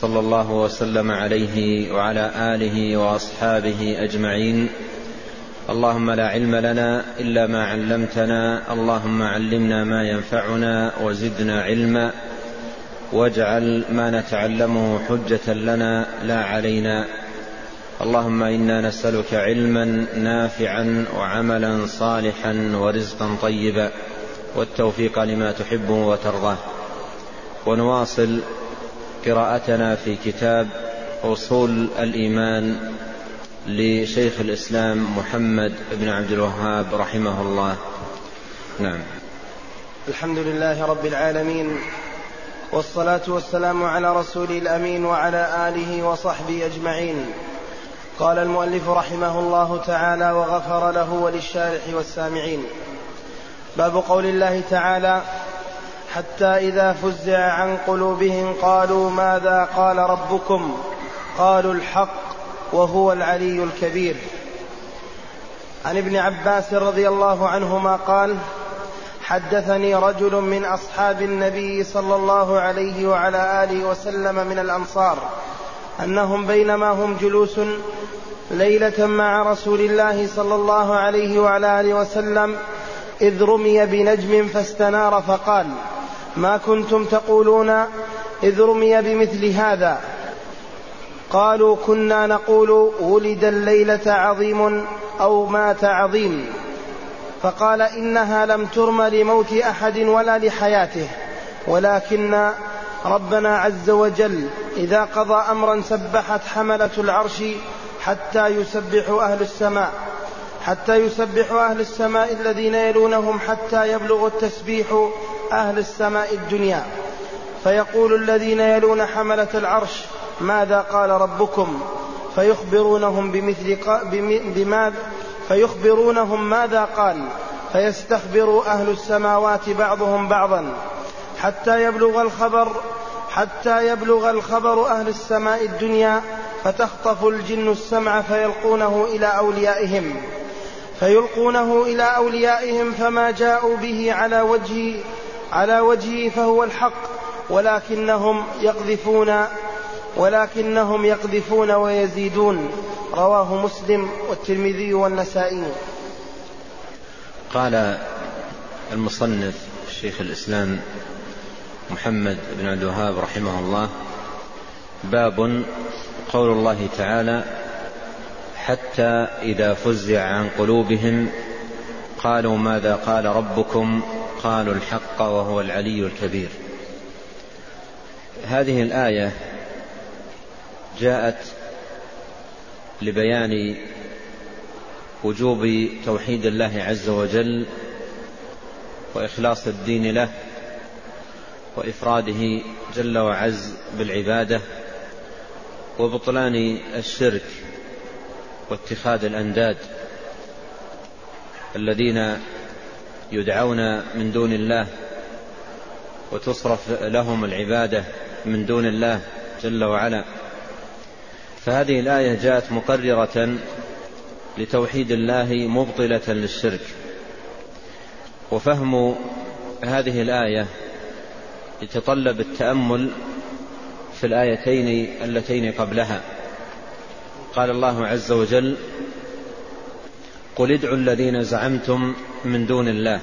صلى الله وسلم عليه وعلى آله وأصحابه أجمعين. اللهم لا علم لنا إلا ما علمتنا اللهم علمنا ما ينفعنا وزدنا علما. واجعل ما نتعلمه حجة لنا لا علينا. اللهم إنا نسألك علما نافعا وعملا صالحا ورزقا طيبا. والتوفيق لما تحب وترضاه. ونواصل قراءتنا في كتاب أصول الإيمان لشيخ الإسلام محمد بن عبد الوهاب رحمه الله. نعم. الحمد لله رب العالمين والصلاة والسلام على رسول الأمين وعلى آله وصحبه أجمعين. قال المؤلف رحمه الله تعالى وغفر له وللشارح والسامعين. باب قول الله تعالى حتى إذا فزع عن قلوبهم قالوا ماذا قال ربكم؟ قالوا الحق وهو العلي الكبير. عن ابن عباس رضي الله عنهما قال حدثني رجل من أصحاب النبي صلى الله عليه وعلى آله وسلم من الأنصار أنهم بينما هم جلوس ليلة مع رسول الله صلى الله عليه وعلى آله وسلم إذ رمي بنجم فاستنار فقال ما كنتم تقولون إذ رمي بمثل هذا. قالوا كنا نقول ولد الليلة عظيم أو مات عظيم. فقال إنها لم ترم لموت أحد ولا لحياته. ولكن ربنا عز وجل إذا قضى أمرا سبحت حملة العرش حتى يسبح أهل السماء. حتى يسبح أهل السماء الذين يلونهم حتى يبلغ التسبيح أهل السماء الدنيا. فيقول الذين يلون حملة العرش ماذا قال ربكم؟ فيخبرونهم بمثل بماذا فيخبرونهم ماذا قال. فيستخبر أهل السماوات بعضهم بعضا. حتى يبلغ الخبر حتى يبلغ الخبر أهل السماء الدنيا فتخطف الجن السمع فيلقونه إلى أوليائهم. فيلقونه إلى أوليائهم فما جاءوا به على وجه على وجهه فهو الحق ولكنهم يقذفون ولكنهم يقذفون ويزيدون. رواه مسلم والترمذي والنسائي. قال المصنف شيخ الإسلام محمد بن عبد الوهاب رحمه الله باب قول الله تعالى حتى إذا فزع عن قلوبهم قالوا ماذا قال ربكم؟ قالوا الحق وهو العلي الكبير. هذه الآية جاءت لبيان وجوب توحيد الله عز وجل وإخلاص الدين له وإفراده جل وعز بالعبادة وبطلان الشرك. واتخاذ الأنداد الذين يدعون من دون الله وتصرف لهم العبادة من دون الله جل وعلا. فهذه الآية جاءت مقررة لتوحيد الله مبطلة للشرك. وفهم هذه الآية يتطلب التأمل في الآيتين اللتين قبلها. قال الله عز وجل قل ادعوا الذين زعمتم من دون الله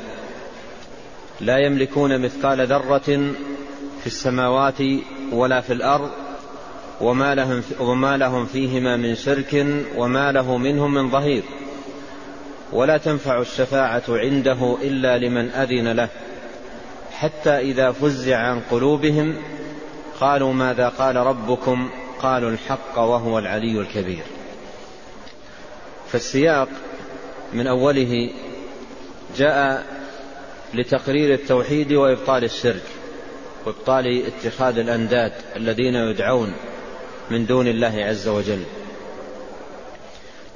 لا يملكون مثقال ذرة في السماوات ولا في الأرض وما لهم, وما لهم فيهما من شرك وما له منهم من ظهير ولا تنفع الشفاعة عنده إلا لمن أذن له حتى إذا فزع عن قلوبهم قالوا ماذا قال ربكم قالوا الحق وهو العلي الكبير. فالسياق من أوله جاء لتقرير التوحيد وإبطال الشرك وإبطال اتخاذ الأنداد الذين يدعون من دون الله عز وجل.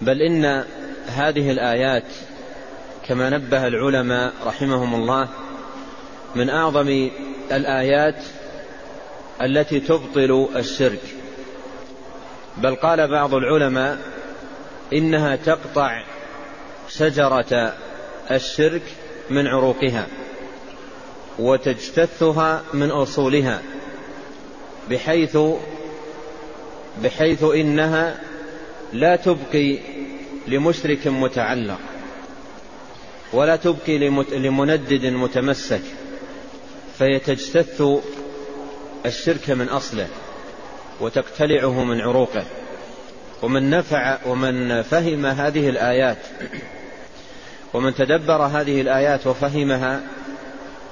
بل إن هذه الآيات كما نبه العلماء رحمهم الله من أعظم الآيات التي تبطل الشرك. بل قال بعض العلماء إنها تقطع شجرة الشرك من عروقها وتجتثها من أصولها بحيث بحيث إنها لا تبقي لمشرك متعلق ولا تبقي لمندد متمسك فهي تجتث الشرك من أصله. وتقتلعه من عروقه. ومن نفع ومن فهم هذه الآيات ومن تدبر هذه الآيات وفهمها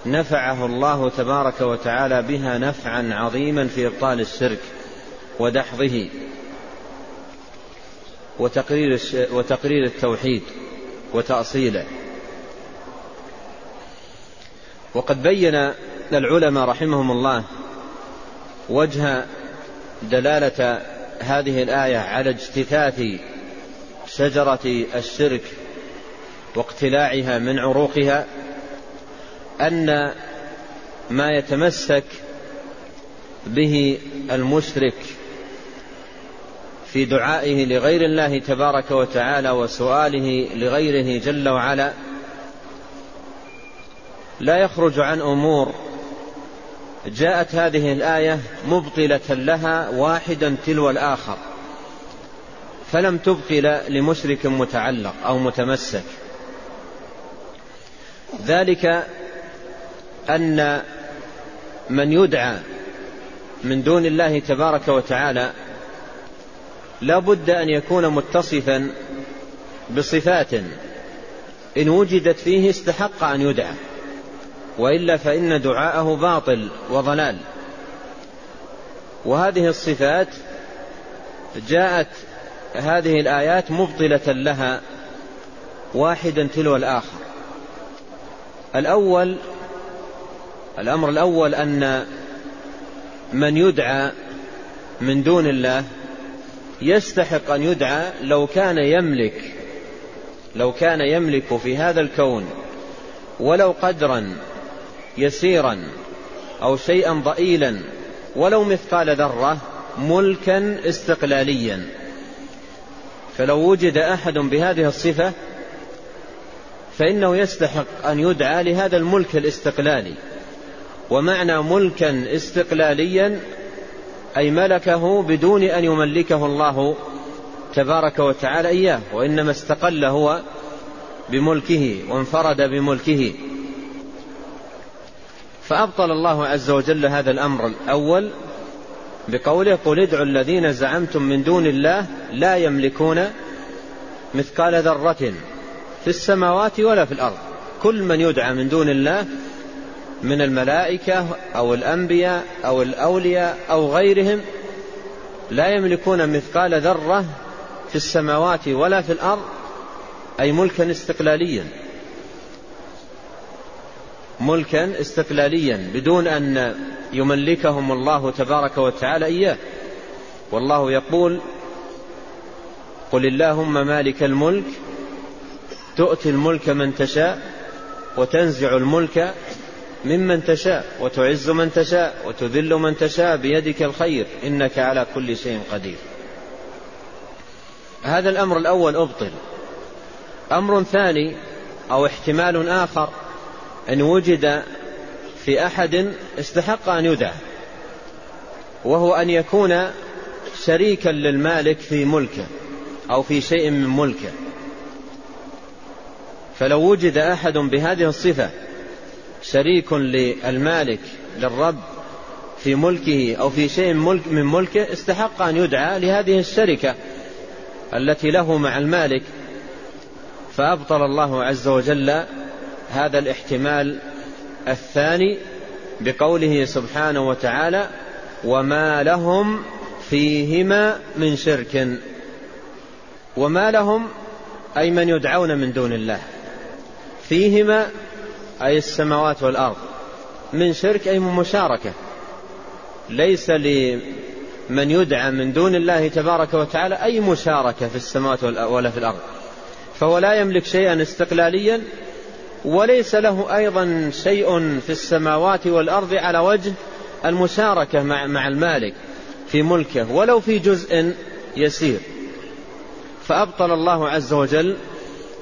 نفعه الله تبارك وتعالى بها نفعا عظيما في إبطال الشرك ودحضه وتقرير, وتقرير التوحيد وتأصيله. وقد بين العلماء رحمهم الله وجه دلالة هذه الآية على اجتثاث شجرة الشرك واقتلاعها من عروقها أن ما يتمسك به المشرك في دعائه لغير الله تبارك وتعالى وسؤاله لغيره جل وعلا لا يخرج عن أمور جاءت هذه الآية مبطلة لها واحدا تلو الآخر فلم تبق لمشرك متعلق أو متمسك. ذلك أن من يدعى من دون الله تبارك وتعالى لا بد أن يكون متصفا بصفات إن وجدت فيه استحق أن يدعى. وإلا فإن دعاءه باطل وضلال. وهذه الصفات جاءت هذه الآيات مبطلة لها واحدا تلو الآخر. الأول الأمر الأول أن من يدعى من دون الله يستحق أن يدعى لو كان يملك لو كان يملك في هذا الكون ولو قدرا يسيرا أو شيئا ضئيلا ولو مثقال ذرة ملكا استقلاليا. فلو وجد أحد بهذه الصفة فإنه يستحق أن يدعى لهذا الملك الاستقلالي. ومعنى ملكا استقلاليا أي ملكه بدون أن يملكه الله تبارك وتعالى إياه وإنما استقل هو بملكه وانفرد بملكه. فأبطل الله عز وجل هذا الأمر الأول بقوله قل ادعوا الذين زعمتم من دون الله لا يملكون مثقال ذرة في السماوات ولا في الأرض. كل من يدعى من دون الله من الملائكة أو الأنبياء أو الأولياء أو غيرهم لا يملكون مثقال ذرة في السماوات ولا في الأرض أي ملكا استقلاليا. ملكا استقلاليا بدون أن يملكهم الله تبارك وتعالى إياه. والله يقول قل اللهم مالك الملك تؤتي الملك من تشاء وتنزع الملك ممن تشاء وتعز من تشاء وتذل من تشاء بيدك الخير إنك على كل شيء قدير. هذا الأمر الأول أبطل. أمر ثاني أو احتمال آخر أن وجد في أحد استحق أن يدعى وهو أن يكون شريكا للمالك في ملكه أو في شيء من ملكه. فلو وجد أحد بهذه الصفة شريك للمالك للرب في ملكه أو في شيء ملك من ملكه استحق أن يدعى لهذه الشركة التي له مع المالك. فأبطل الله عز وجل هذا الاحتمال الثاني بقوله سبحانه وتعالى وما لهم فيهما من شرك. وما لهم أي من يدعون من دون الله. فيهما أي السماوات والأرض. من شرك أي من مشاركة. ليس من يدعى من دون الله تبارك وتعالى أي مشاركة في السماوات ولا في الأرض. فهو لا يملك شيئا استقلاليا وليس له أيضا شيء في السماوات والأرض على وجه المشاركة مع, مع المالك في ملكه ولو في جزء يسير. فأبطل الله عز وجل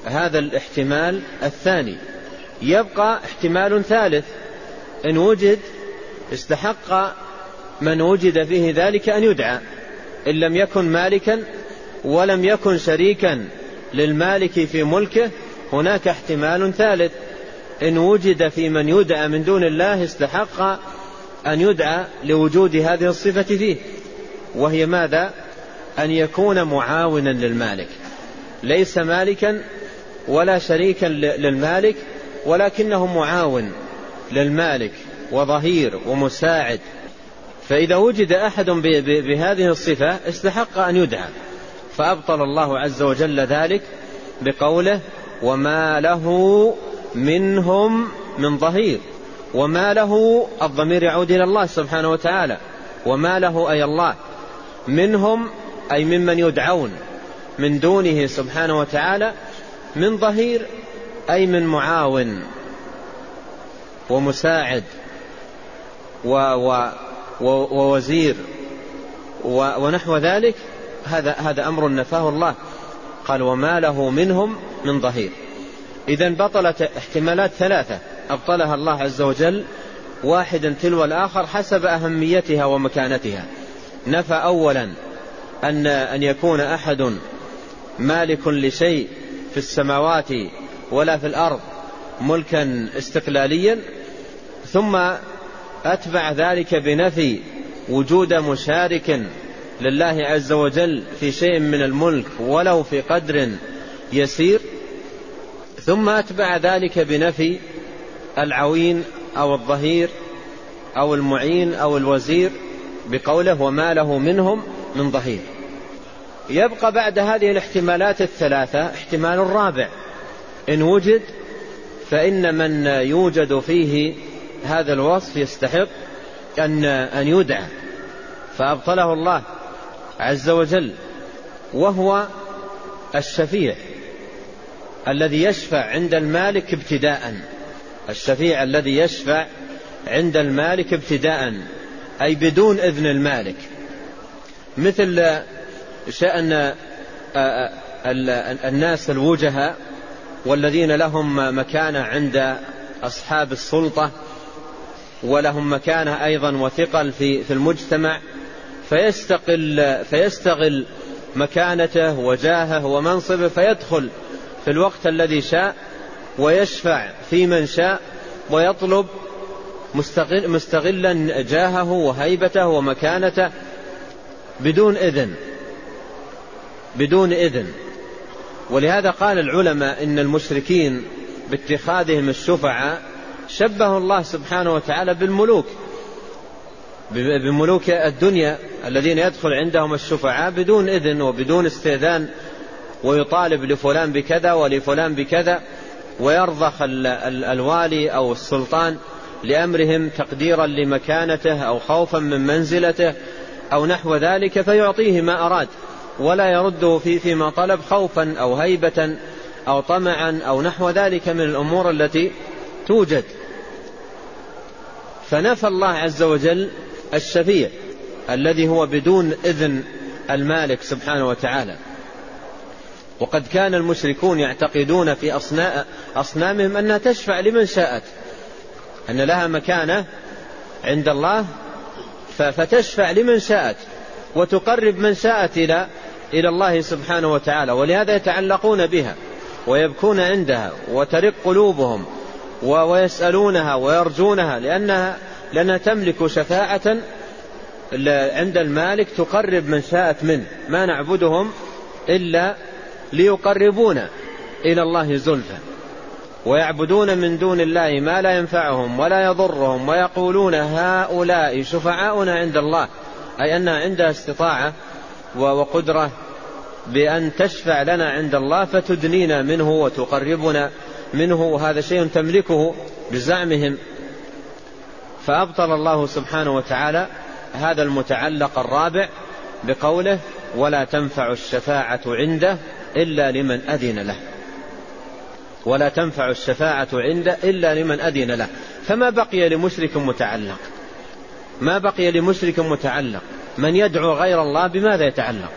هذا الاحتمال الثاني. يبقى احتمال ثالث إن وجد استحق من وجد فيه ذلك أن يدعى. إن لم يكن مالكا ولم يكن شريكا للمالك في ملكه هناك احتمال ثالث. إن وجد في من يدعى من دون الله استحق أن يدعى لوجود هذه الصفة فيه وهي ماذا؟ أن يكون معاونا للمالك. ليس مالكا ولا شريكا للمالك ولكنه معاون للمالك وظهير ومساعد. فإذا وجد أحد بهذه الصفة استحق أن يدعى. فأبطل الله عز وجل ذلك بقوله وما له منهم من ظهير. وما له الضمير يعود إلى الله سبحانه وتعالى. وما له أي الله. منهم أي ممن يدعون من دونه سبحانه وتعالى من ظهير أي من معاون ومساعد و و ووزير ونحو ذلك. هذا هذا أمر نفاه الله. قال وما له منهم من ظهير. إذا بطلت احتمالات ثلاثة. أبطلها الله عز وجل واحدا تلو الآخر حسب أهميتها ومكانتها. نفى أولا أن أن يكون أحد مالك لشيء في السماوات ولا في الأرض ملكا استقلاليا ثم أتبع ذلك بنفي وجود مشارك لله عز وجل في شيء من الملك ولو في قدر يسير. ثم أتبع ذلك بنفي العوين أو الظهير أو المعين أو الوزير بقوله وما له منهم من ظهير. يبقى بعد هذه الاحتمالات الثلاثة احتمال رابع إن وجد فإن من يوجد فيه هذا الوصف يستحق أن أن يدعى. فأبطله الله عز وجل وهو الشفيع. الذي يشفع عند المالك ابتداء. الشفيع الذي يشفع عند المالك ابتداء أي بدون إذن المالك. مثل شأن الناس الوجهاء والذين لهم مكانة عند أصحاب السلطة ولهم مكانة أيضا وثقل في في المجتمع فيستقل فيستغل مكانته وجاهه ومنصبه فيدخل في الوقت الذي شاء ويشفع في من شاء ويطلب مستغل مستغلا جاهه وهيبته ومكانته بدون إذن. بدون إذن. ولهذا قال العلماء إن المشركين باتخاذهم الشفعاء شبه الله سبحانه وتعالى بالملوك. بملوك الدنيا الذين يدخل عندهم الشفعاء بدون إذن وبدون استئذان ويطالب لفلان بكذا ولفلان بكذا ويرضخ الوالي أو السلطان لأمرهم تقديرا لمكانته أو خوفا من منزلته أو نحو ذلك فيعطيه ما أراد ولا يرده في فيما طلب خوفا أو هيبة أو طمعا أو نحو ذلك من الأمور التي توجد. فنفى الله عز وجل الشفيع الذي هو بدون إذن المالك سبحانه وتعالى. وقد كان المشركون يعتقدون في أصنامهم أنها تشفع لمن شاءت أن لها مكانة عند الله فتشفع لمن شاءت وتقرب من شاءت إلى إلى الله سبحانه وتعالى ولهذا يتعلقون بها ويبكون عندها وترق قلوبهم ويسألونها ويرجونها لأنها لأنها تملك شفاعة عند المالك تقرب من شاءت منه ما نعبدهم إلا ليقربونا إلى الله زلفى ويعبدون من دون الله ما لا ينفعهم ولا يضرهم ويقولون هؤلاء شفعاؤنا عند الله أي أنها عندها استطاعة وقدرة بأن تشفع لنا عند الله فتدنينا منه وتقربنا منه وهذا شيء تملكه بزعمهم. فأبطل الله سبحانه وتعالى هذا المتعلق الرابع بقوله ولا تنفع الشفاعة عنده إلا لمن أذن له. ولا تنفع الشفاعة عنده إلا لمن أذن له. فما بقي لمشرك متعلق؟ ما بقي لمشرك متعلق؟ من يدعو غير الله بماذا يتعلق؟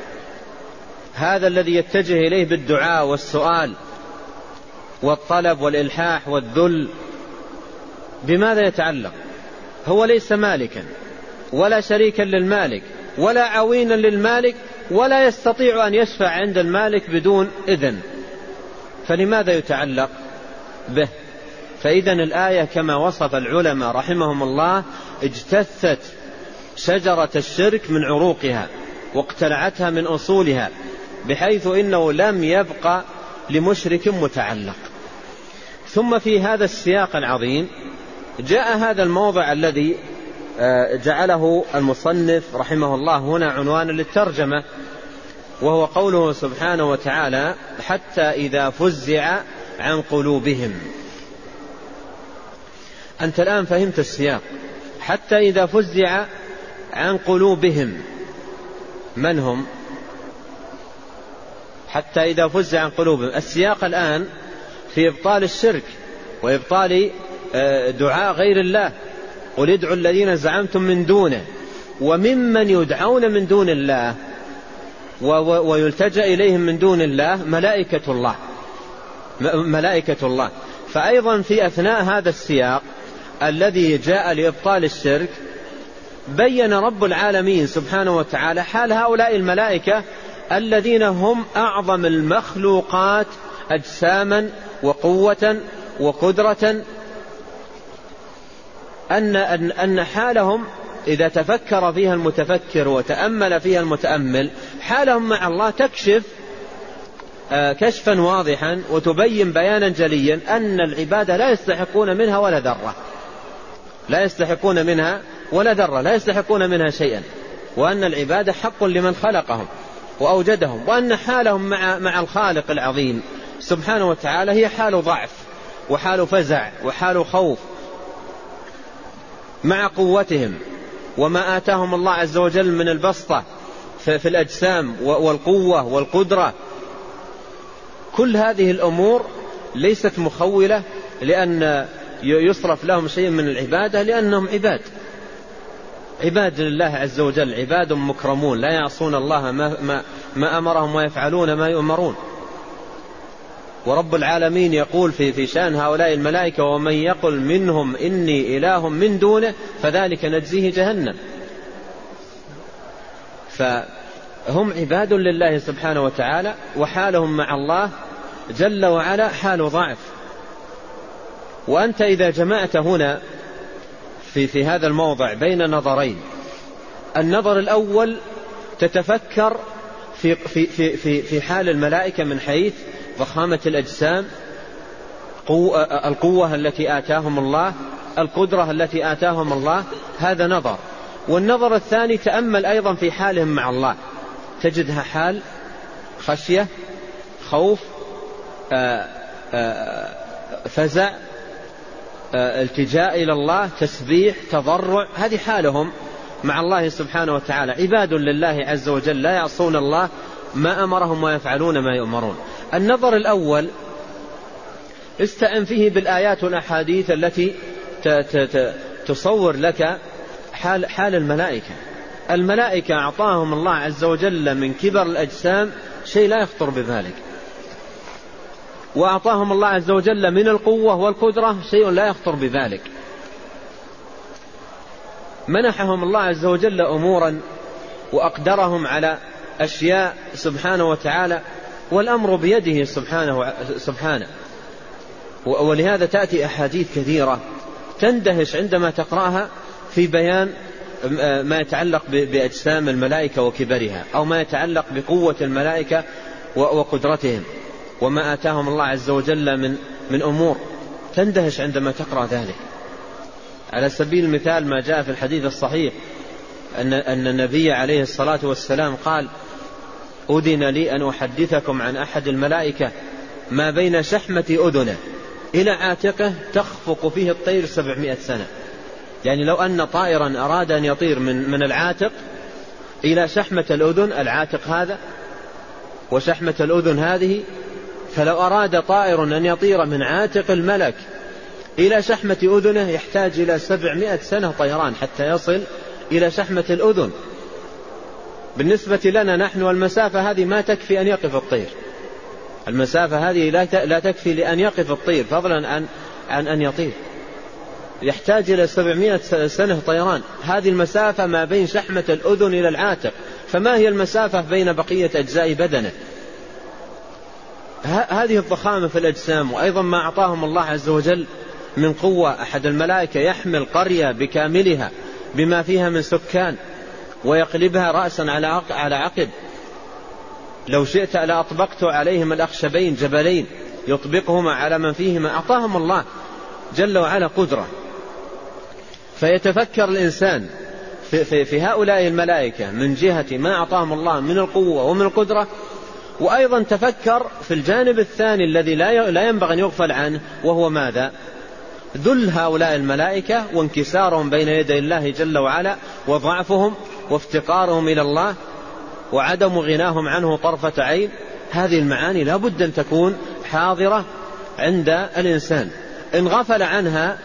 هذا الذي يتجه إليه بالدعاء والسؤال والطلب والإلحاح والذل بماذا يتعلق؟ هو ليس مالكا ولا شريكا للمالك ولا عوينا للمالك ولا يستطيع أن يشفع عند المالك بدون إذن. فلماذا يتعلق به؟ فإذا الآية كما وصف العلماء رحمهم الله اجتثت شجرة الشرك من عروقها واقتلعتها من أصولها بحيث إنه لم يبق لمشرك متعلق. ثم في هذا السياق العظيم جاء هذا الموضع الذي جعله المصنف رحمه الله هنا عنوانا للترجمة وهو قوله سبحانه وتعالى حتى إذا فزع عن قلوبهم. أنت الآن فهمت السياق. حتى إذا فزع عن قلوبهم. من هم؟ حتى إذا فزع عن قلوبهم. السياق الآن في إبطال الشرك وإبطال آه، دعاء غير الله. قل ادعوا الذين زعمتم من دونه وممن يدعون من دون الله ويلتجأ إليهم من دون الله ملائكة الله. ملائكة الله. فأيضا في أثناء هذا السياق الذي جاء لإبطال الشرك بين رب العالمين سبحانه وتعالى حال هؤلاء الملائكة الذين هم أعظم المخلوقات أجساما وقوة وقدرة أن أن أن حالهم إذا تفكر فيها المتفكر وتأمل فيها المتأمل حالهم مع الله تكشف آه، كشفا واضحا وتبين بيانا جليا أن العبادة لا يستحقون منها ولا ذرة. لا يستحقون منها ولا ذرة لا يستحقون منها شيئا. وأن العبادة حق لمن خلقهم وأوجدهم وأن حالهم مع مع الخالق العظيم. سبحانه وتعالى هي حال ضعف وحال فزع وحال خوف مع قوتهم وما آتاهم الله عز وجل من البسطة في الأجسام والقوة والقدرة. كل هذه الأمور ليست مخولة لأن يصرف لهم شيء من العبادة لأنهم عباد. عباد لله عز وجل عباد مكرمون لا يعصون الله ما, ما, ما أمرهم ويفعلون ما يؤمرون. ورب العالمين يقول في في شأن هؤلاء الملائكة ومن يقل منهم إني إله من دونه فذلك نجزيه جهنم. فهم عباد لله سبحانه وتعالى وحالهم مع الله جل وعلا حال ضعف. وأنت إذا جمعت هنا في في هذا الموضع بين نظرين. النظر الأول تتفكر في في في في, في حال الملائكة من حيث ضخامة الأجسام القوة التي آتاهم الله القدرة التي آتاهم الله هذا نظر. والنظر الثاني تأمل أيضا في حالهم مع الله. تجدها حال خشية خوف فزع التجاء إلى الله تسبيح تضرع هذه حالهم مع الله سبحانه وتعالى. عباد لله عز وجل لا يعصون الله ما أمرهم ويفعلون ما يؤمرون. النظر الأول استعن فيه بالآيات والأحاديث التي تصور لك حال, حال الملائكة. الملائكة أعطاهم الله عز وجل من كبر الأجسام شيء لا يخطر بذلك. وأعطاهم الله عز وجل من القوة والقدرة شيء لا يخطر بذلك. منحهم الله عز وجل أمورا وأقدرهم على أشياء سبحانه وتعالى والأمر بيده سبحانه سبحانه. ولهذا تأتي أحاديث كثيرة تندهش عندما تقرأها في بيان ما يتعلق بأجسام الملائكة وكبرها أو ما يتعلق بقوة الملائكة وقدرتهم وما آتاهم الله عز وجل من من أمور. تندهش عندما تقرأ ذلك. على سبيل المثال ما جاء في الحديث الصحيح أن أن النبي عليه الصلاة والسلام قال أذن لي أن أحدثكم عن أحد الملائكة ما بين شحمة أذنه. إلى عاتقه تخفق فيه الطير سبعمائة سنة. يعني لو أن طائرا أراد أن يطير من, من العاتق إلى شحمة الأذن العاتق هذا وشحمة الأذن هذه فلو أراد طائر أن يطير من عاتق الملك إلى شحمة أذنه يحتاج إلى سبعمائة سنة طيران حتى يصل إلى شحمة الأذن. بالنسبة لنا نحن المسافة هذه ما تكفي أن يقف الطير. المسافة هذه لا تكفي لأن يقف الطير فضلا عن عن أن يطير. يحتاج إلى سبعمائة سنة طيران. هذه المسافة ما بين شحمة الأذن إلى العاتق. فما هي المسافة بين بقية أجزاء بدنه؟ هذه الضخامة في الأجسام وأيضا ما أعطاهم الله عز وجل من قوة. أحد الملائكة يحمل قرية بكاملها بما فيها من سكان. ويقلبها رأسا على على عقب لو شئت لأطبقت عليهم الأخشبين جبلين يطبقهما على من فيهما أعطاهم الله جل وعلا قدرة فيتفكر الإنسان في, في, في هؤلاء الملائكة من جهة ما أعطاهم الله من القوة ومن القدرة وأيضا تفكر في الجانب الثاني الذي لا لا ينبغي أن يغفل عنه وهو ماذا؟ ذل هؤلاء الملائكة وانكسارهم بين يدي الله جل وعلا وضعفهم وافتقارهم إلى الله وعدم غناهم عنه طرفة عين هذه المعاني لا بد أن تكون حاضرة عند الإنسان. إن غفل عنها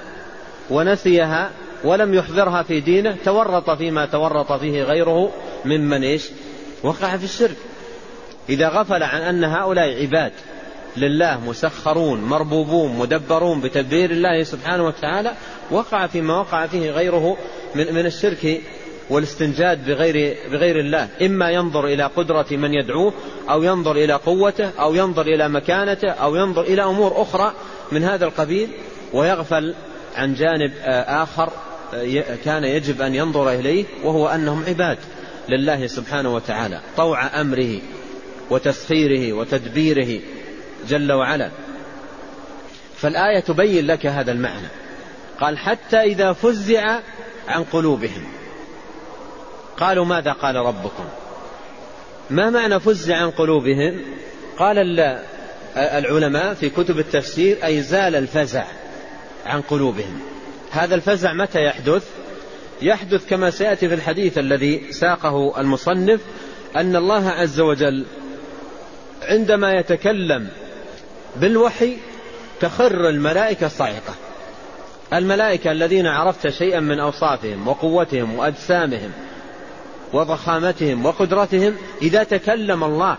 ونسيها ولم يحضرها في دينه تورط فيما تورط فيه غيره ممن إيش؟ وقع في الشرك. إذا غفل عن أن هؤلاء عباد لله مسخرون مربوبون مدبرون بتدبير الله سبحانه وتعالى وقع فيما وقع فيه غيره من, من الشرك والاستنجاد بغير, بغير الله. إما ينظر إلى قدرة من يدعوه أو ينظر إلى قوته أو ينظر إلى مكانته أو ينظر إلى أمور أخرى من هذا القبيل ويغفل عن جانب آخر كان يجب أن ينظر إليه وهو أنهم عباد لله سبحانه وتعالى. طوع أمره وتسخيره وتدبيره جل وعلا. فالآية تبين لك هذا المعنى. قال حتى إذا فزع عن قلوبهم. قالوا ماذا قال ربكم؟ ما معنى فزع عن قلوبهم؟ قال العلماء في كتب التفسير أي زال الفزع عن قلوبهم. هذا الفزع متى يحدث؟ يحدث كما سيأتي في الحديث الذي ساقه المصنف أن الله عز وجل عندما يتكلم بالوحي تخر الملائكة صاعقة. الملائكة الذين عرفت شيئا من أوصافهم وقوتهم وأجسامهم وضخامتهم وقدرتهم إذا تكلم الله.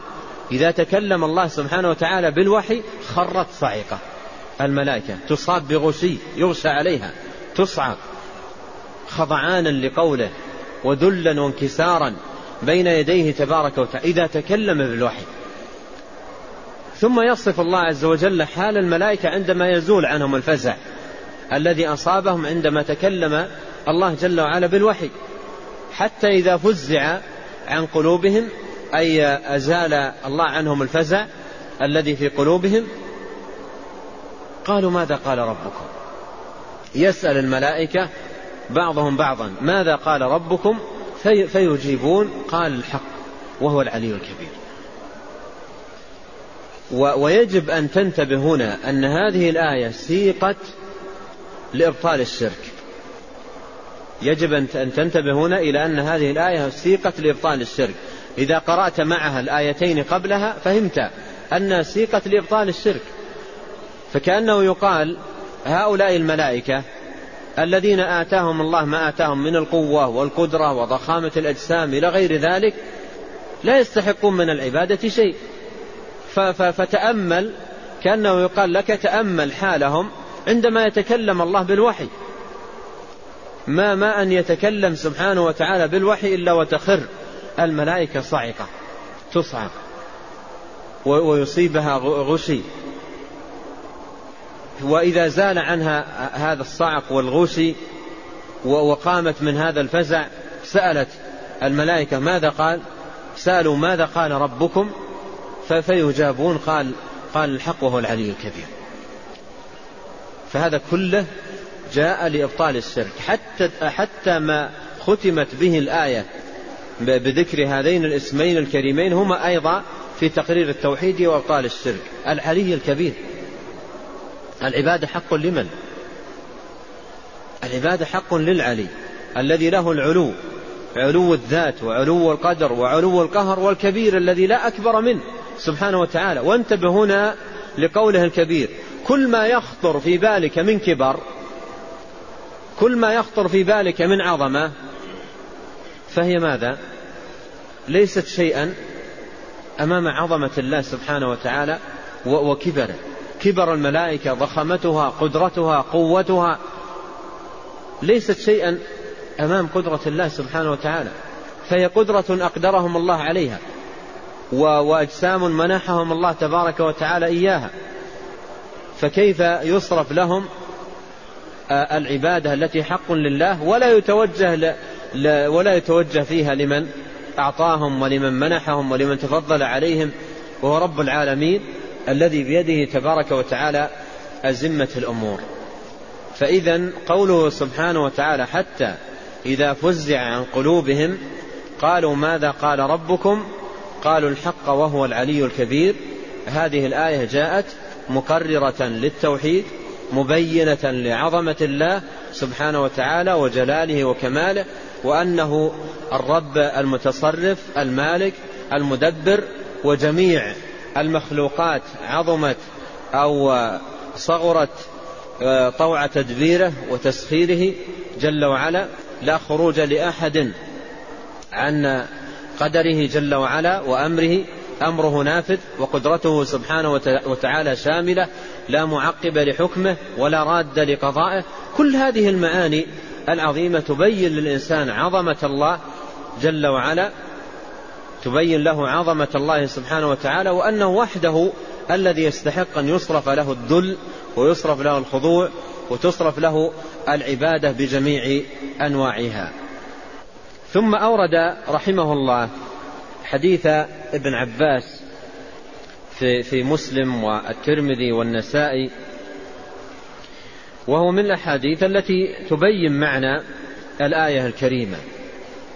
إذا تكلم الله سبحانه وتعالى بالوحي خرت صاعقة. الملائكة تصاب بغشي يغشى عليها. تصعق. خضعانا لقوله وذلا وانكسارا بين يديه تبارك وتعالى. إذا تكلم بالوحي. ثم يصف الله عز وجل حال الملائكة عندما يزول عنهم الفزع الذي أصابهم عندما تكلم الله جل وعلا بالوحي. حتى إذا فزع عن قلوبهم أي أزال الله عنهم الفزع الذي في قلوبهم قالوا ماذا قال ربكم؟ يسأل الملائكة بعضهم بعضا ماذا قال ربكم؟ في فيجيبون قال الحق وهو العلي الكبير. ويجب أن تنتبه هنا أن هذه الآية سيقت لإبطال الشرك. يجب أن تنتبه هنا إلى أن هذه الآية سيقت لإبطال الشرك. إذا قرأت معها الآيتين قبلها فهمت أنها سيقت لإبطال الشرك. فكأنه يقال هؤلاء الملائكة الذين آتاهم الله ما آتاهم من القوة والقدرة وضخامة الأجسام إلى غير ذلك لا يستحقون من العبادة شيء. فتأمل كأنه يقال لك تأمل حالهم عندما يتكلم الله بالوحي. ما ما أن يتكلم سبحانه وتعالى بالوحي إلا وتخر. الملائكة صاعقة تصعق ويصيبها غشي. وإذا زال عنها هذا الصعق والغشي وقامت من هذا الفزع سألت الملائكة ماذا قال؟ سألوا ماذا قال ربكم؟ فيجابون قال قال الحق وهو العلي الكبير. فهذا كله جاء لإبطال الشرك. حتى حتى ما ختمت به الآية بذكر هذين الاسمين الكريمين هما أيضا في تقرير التوحيد وإبطال الشرك. العلي الكبير. العبادة حق لمن؟ العبادة حق للعلي الذي له العلو علو الذات وعلو القدر وعلو القهر والكبير الذي لا أكبر منه سبحانه وتعالى. وانتبه هنا لقوله الكبير. كل ما يخطر في بالك من كبر كل ما يخطر في بالك من عظمة فهي ماذا؟ ليست شيئا أمام عظمة الله سبحانه وتعالى وكبره. كبر الملائكة ضخامتها قدرتها قوتها. ليست شيئا أمام قدرة الله سبحانه وتعالى. فهي قدرة أقدرهم الله عليها. وأجسام منحهم الله تبارك وتعالى إياها. فكيف يصرف لهم العبادة التي حق لله ولا يتوجه ولا يتوجه فيها لمن أعطاهم ولمن منحهم ولمن تفضل عليهم وهو رب العالمين الذي بيده تبارك وتعالى أزمة الأمور. فإذا قوله سبحانه وتعالى حتى إذا فزع عن قلوبهم قالوا ماذا قال ربكم؟ قالوا الحق وهو العلي الكبير. هذه الآية جاءت مقررة للتوحيد مبينة لعظمة الله سبحانه وتعالى وجلاله وكماله وأنه الرب المتصرف المالك المدبر وجميع المخلوقات عظمت أو صغرت آه، طوع تدبيره وتسخيره جل وعلا. لا خروج لأحد عن قدره جل وعلا وأمره. أمره نافذ وقدرته سبحانه وتعالى شاملة. لا معقب لحكمه ولا راد لقضائه. كل هذه المعاني العظيمة تبين للإنسان عظمة الله جل وعلا تبين له عظمة الله سبحانه وتعالى وأنه وحده الذي يستحق أن يصرف له الذل ويصرف له الخضوع وتصرف له العبادة بجميع أنواعها. ثم أورد رحمه الله حديث ابن عباس في, في مسلم والترمذي والنسائي. وهو من الأحاديث التي تبين معنى الآية الكريمة.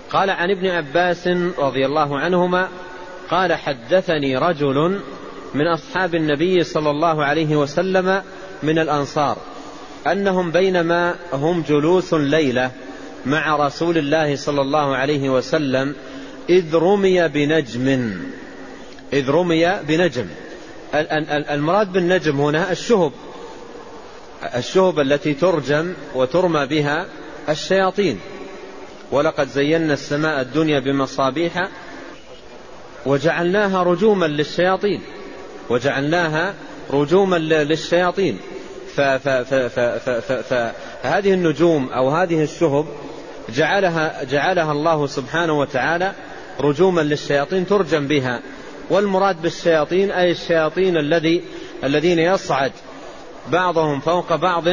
قال عن ابن عباس رضي الله عنهما قال حدثني رجل من أصحاب النبي صلى الله عليه وسلم من الأنصار أنهم بينما هم جلوس ليلة مع رسول الله صلى الله عليه وسلم إذ رمي بنجم إذ رمي بنجم. المراد بالنجم هنا الشهب. الشهب التي ترجم وترمى بها الشياطين. ولقد زينا السماء الدنيا بمصابيح وجعلناها رجوما للشياطين. وجعلناها رجوما للشياطين. فهذه النجوم أو هذه الشهب جعلها, جعلها الله سبحانه وتعالى رجوما للشياطين ترجم بها والمراد بالشياطين أي الشياطين الذي الذين يصعد بعضهم فوق بعض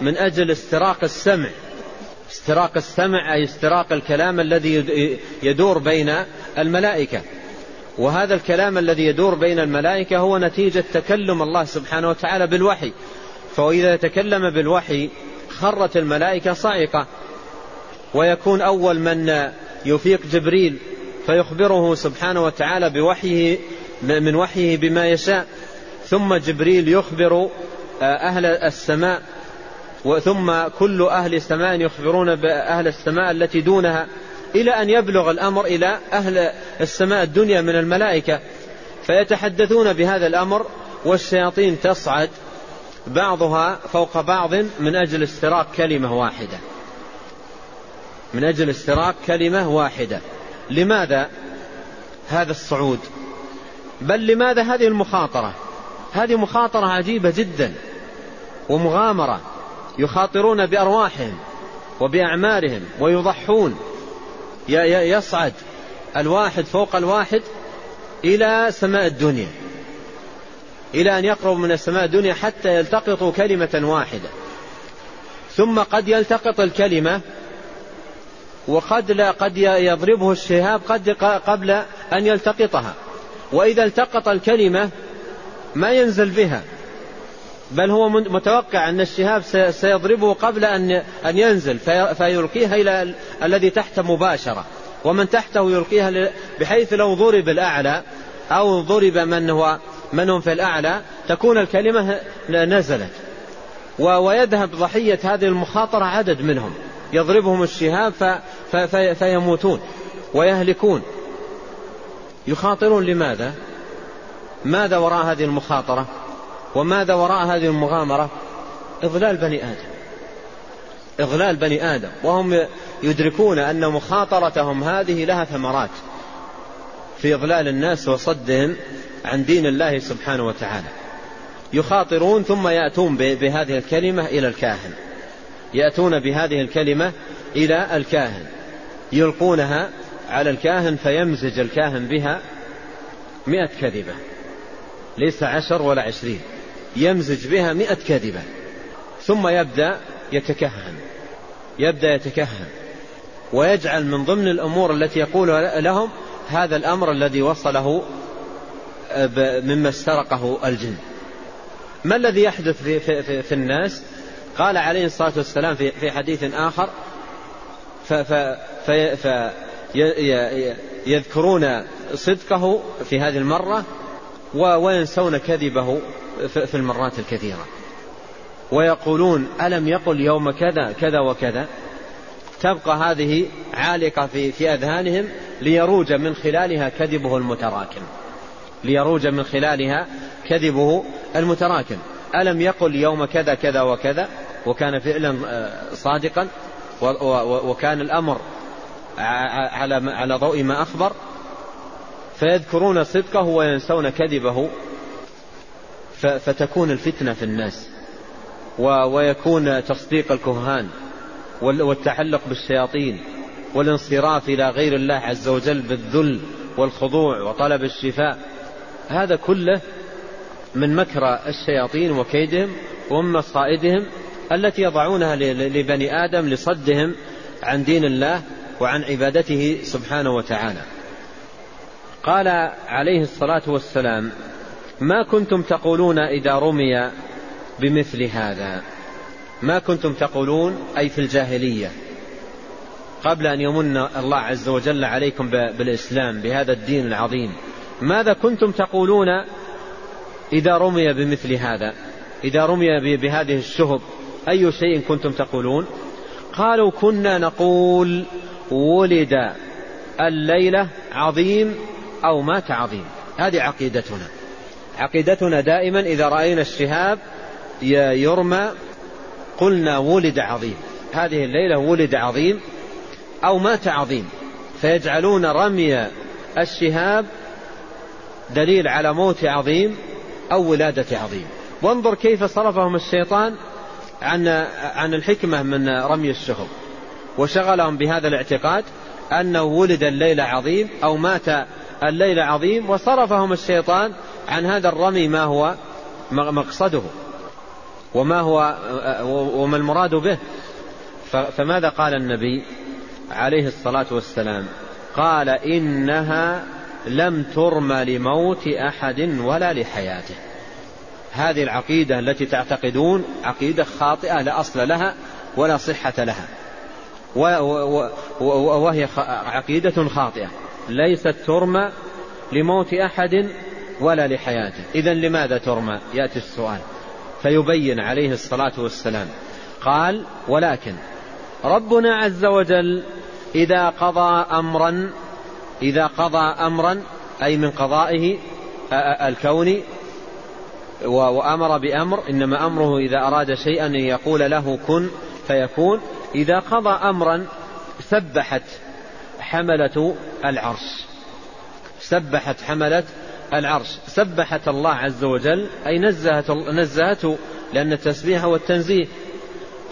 من أجل استراق السمع. استراق السمع أي استراق الكلام الذي يدور بين الملائكة. وهذا الكلام الذي يدور بين الملائكة هو نتيجة تكلم الله سبحانه وتعالى بالوحي. فإذا تكلم بالوحي خرت الملائكة صائقة ويكون أول من يفيق جبريل فيخبره سبحانه وتعالى بوحيه من وحيه بما يشاء. ثم جبريل يخبر آه، أهل السماء ثم كل أهل السماء يخبرون بأهل السماء التي دونها إلى أن يبلغ الأمر إلى أهل السماء الدنيا من الملائكة. فيتحدثون بهذا الأمر والشياطين تصعد بعضها فوق بعض من أجل استراق كلمة واحدة. من أجل استراق كلمة واحدة. لماذا هذا الصعود؟ بل لماذا هذه المخاطرة؟ هذه مخاطرة عجيبة جدا ومغامرة يخاطرون بأرواحهم وبأعمارهم ويضحون. يصعد الواحد فوق الواحد إلى سماء الدنيا إلى أن يقرب من السماء الدنيا حتى يلتقطوا كلمة واحدة. ثم قد يلتقط الكلمة وقد لا قد يضربه الشهاب قد قبل أن يلتقطها. وإذا التقط الكلمة ما ينزل بها. بل هو متوقع أن الشهاب سيضربه قبل أن أن ينزل فيلقيها إلى الذي تحت مباشرة. ومن تحته يلقيها بحيث لو ضرب الأعلى أو ضرب من هو من هم في الأعلى تكون الكلمة نزلت. ويذهب ضحية هذه المخاطرة عدد منهم. يضربهم الشهاب فيموتون ويهلكون. يخاطرون لماذا؟ ماذا وراء هذه المخاطرة؟ وماذا وراء هذه المغامرة؟ إضلال بني آدم. إضلال بني آدم. وهم يدركون أن مخاطرتهم هذه لها ثمرات في إضلال الناس وصدهم عن دين الله سبحانه وتعالى. يخاطرون ثم يأتون بهذه الكلمة إلى الكاهن. يأتون بهذه الكلمة إلى الكاهن يلقونها على الكاهن فيمزج الكاهن بها مئة كذبة ليس عشر ولا عشرين يمزج بها مئة كذبة ثم يبدأ يتكهن يبدأ يتكهن ويجعل من ضمن الأمور التي يقول لهم هذا الأمر الذي وصله مما استرقه الجن. ما الذي يحدث في, في, في الناس؟ قال عليه الصلاة والسلام في, في حديث آخر ف, ف, يذكرون صدقه في هذه المرة وينسون كذبه في المرات الكثيرة. ويقولون ألم يقل يوم كذا كذا وكذا؟ تبقى هذه عالقة في, في أذهانهم ليروج من خلالها كذبه المتراكم. ليروج من خلالها كذبه المتراكم. ألم يقل يوم كذا كذا وكذا؟ وكان فعلا آه، صادقا وكان الأمر على على ضوء ما أخبر. فيذكرون صدقه وينسون كذبه فتكون الفتنة في الناس ويكون تصديق الكهان والتعلق بالشياطين والانصراف إلى غير الله عز وجل بالذل والخضوع وطلب الشفاء. هذا كله من مكر الشياطين وكيدهم ومن مصائدهم. التي يضعونها لبني آدم لصدهم عن دين الله وعن عبادته سبحانه وتعالى. قال عليه الصلاة والسلام ما كنتم تقولون إذا رمي بمثل هذا؟ ما كنتم تقولون أي في الجاهلية؟ قبل أن يمن الله عز وجل عليكم بالإسلام بهذا الدين العظيم. ماذا كنتم تقولون إذا رمي بمثل هذا؟ إذا رمي بهذه الشهب أي شيء كنتم تقولون؟ قالوا كنا نقول ولد الليلة عظيم أو مات عظيم. هذه عقيدتنا. عقيدتنا دائما إذا رأينا الشهاب يرمى قلنا ولد عظيم. هذه الليلة ولد عظيم أو مات عظيم. فيجعلون رمي الشهاب دليل على موت عظيم أو ولادة عظيم. وانظر كيف صرفهم الشيطان عن عن الحكمة من رمي الشهب وشغلهم بهذا الاعتقاد أنه ولد الليلة عظيم أو مات الليلة عظيم وصرفهم الشيطان عن هذا الرمي ما هو مقصده وما هو وما المراد به. فماذا قال النبي عليه الصلاة والسلام؟ قال إنها لم ترمى لموت أحد ولا لحياته. هذه العقيدة التي تعتقدون عقيدة خاطئة لا أصل لها ولا صحة لها. وهي عقيدة خاطئة. ليست ترمى لموت أحد ولا لحياته. إذا لماذا ترمى؟ يأتي السؤال. فيبين عليه الصلاة والسلام. قال ولكن ربنا عز وجل إذا قضى أمرا إذا قضى أمرا أي من قضائه الكوني وأمر بأمر إنما أمره إذا أراد شيئا أن يقول له كن فيكون. إذا قضى أمرا سبحت حملة العرش. سبحت حملة العرش. سبحت الله عز وجل أي نزهت نزهته لأن التسبيح هو التنزيه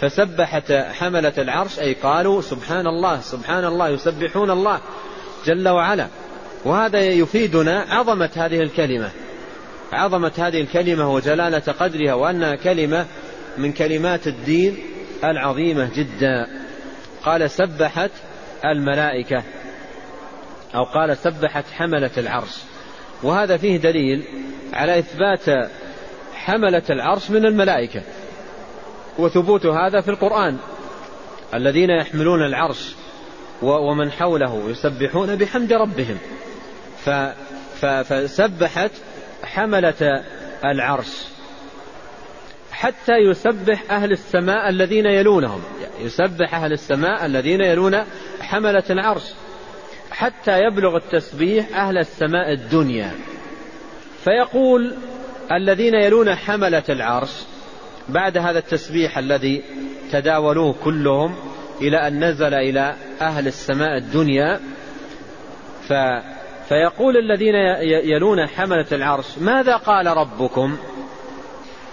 فسبحت حملة العرش أي قالوا سبحان الله سبحان الله يسبحون الله جل وعلا. وهذا يفيدنا عظمة هذه الكلمة. عظمة هذه الكلمة وجلالة قدرها وأنها كلمة من كلمات الدين العظيمة جدا. قال سبحت الملائكة أو قال سبحت حملة العرش. وهذا فيه دليل على إثبات حملة العرش من الملائكة. وثبوت هذا في القرآن. الذين يحملون العرش ومن حوله يسبحون بحمد ربهم. فسبحت حملة العرش حتى يسبح أهل السماء الذين يلونهم. يسبح أهل السماء الذين يلون حملة العرش حتى يبلغ التسبيح أهل السماء الدنيا. فيقول الذين يلون حملة العرش بعد هذا التسبيح الذي تداولوه كلهم إلى أن نزل إلى أهل السماء الدنيا ف فيقول الذين يلون حملة العرش ماذا قال ربكم؟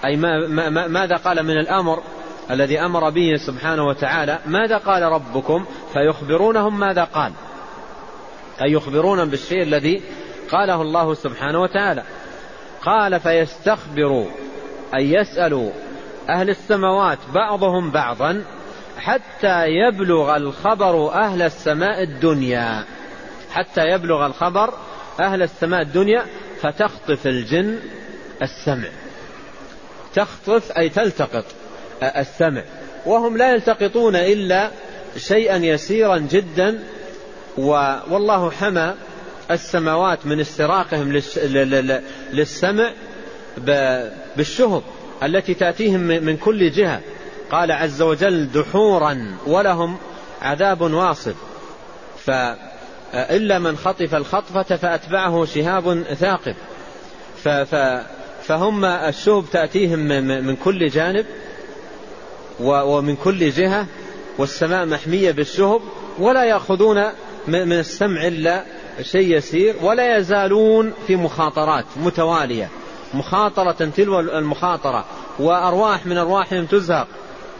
أي ما ما ماذا قال من الأمر الذي أمر به سبحانه وتعالى؟ ماذا قال ربكم؟ فيخبرونهم ماذا قال. أي يخبرونهم بالشيء الذي قاله الله سبحانه وتعالى. قال فيستخبروا أي يسألوا أهل السماوات بعضهم بعضا حتى يبلغ الخبر أهل السماء الدنيا. حتى يبلغ الخبر أهل السماء الدنيا فتخطف الجن السمع. تخطف أي تلتقط السمع. وهم لا يلتقطون إلا شيئا يسيرا جدا والله حمى السماوات من استراقهم للسمع بالشهب التي تأتيهم من كل جهة. قال عز وجل دحورا ولهم عذاب واصب. فإلا من خطف الخطفة فأتبعه شهاب ثاقب. فهم الشهب تأتيهم من كل جانب ومن كل جهة والسماء محمية بالشهب ولا يأخذون من السمع إلا شيء يسير ولا يزالون في مخاطرات متوالية. مخاطرة تلو المخاطرة وأرواح من أرواحهم تزهق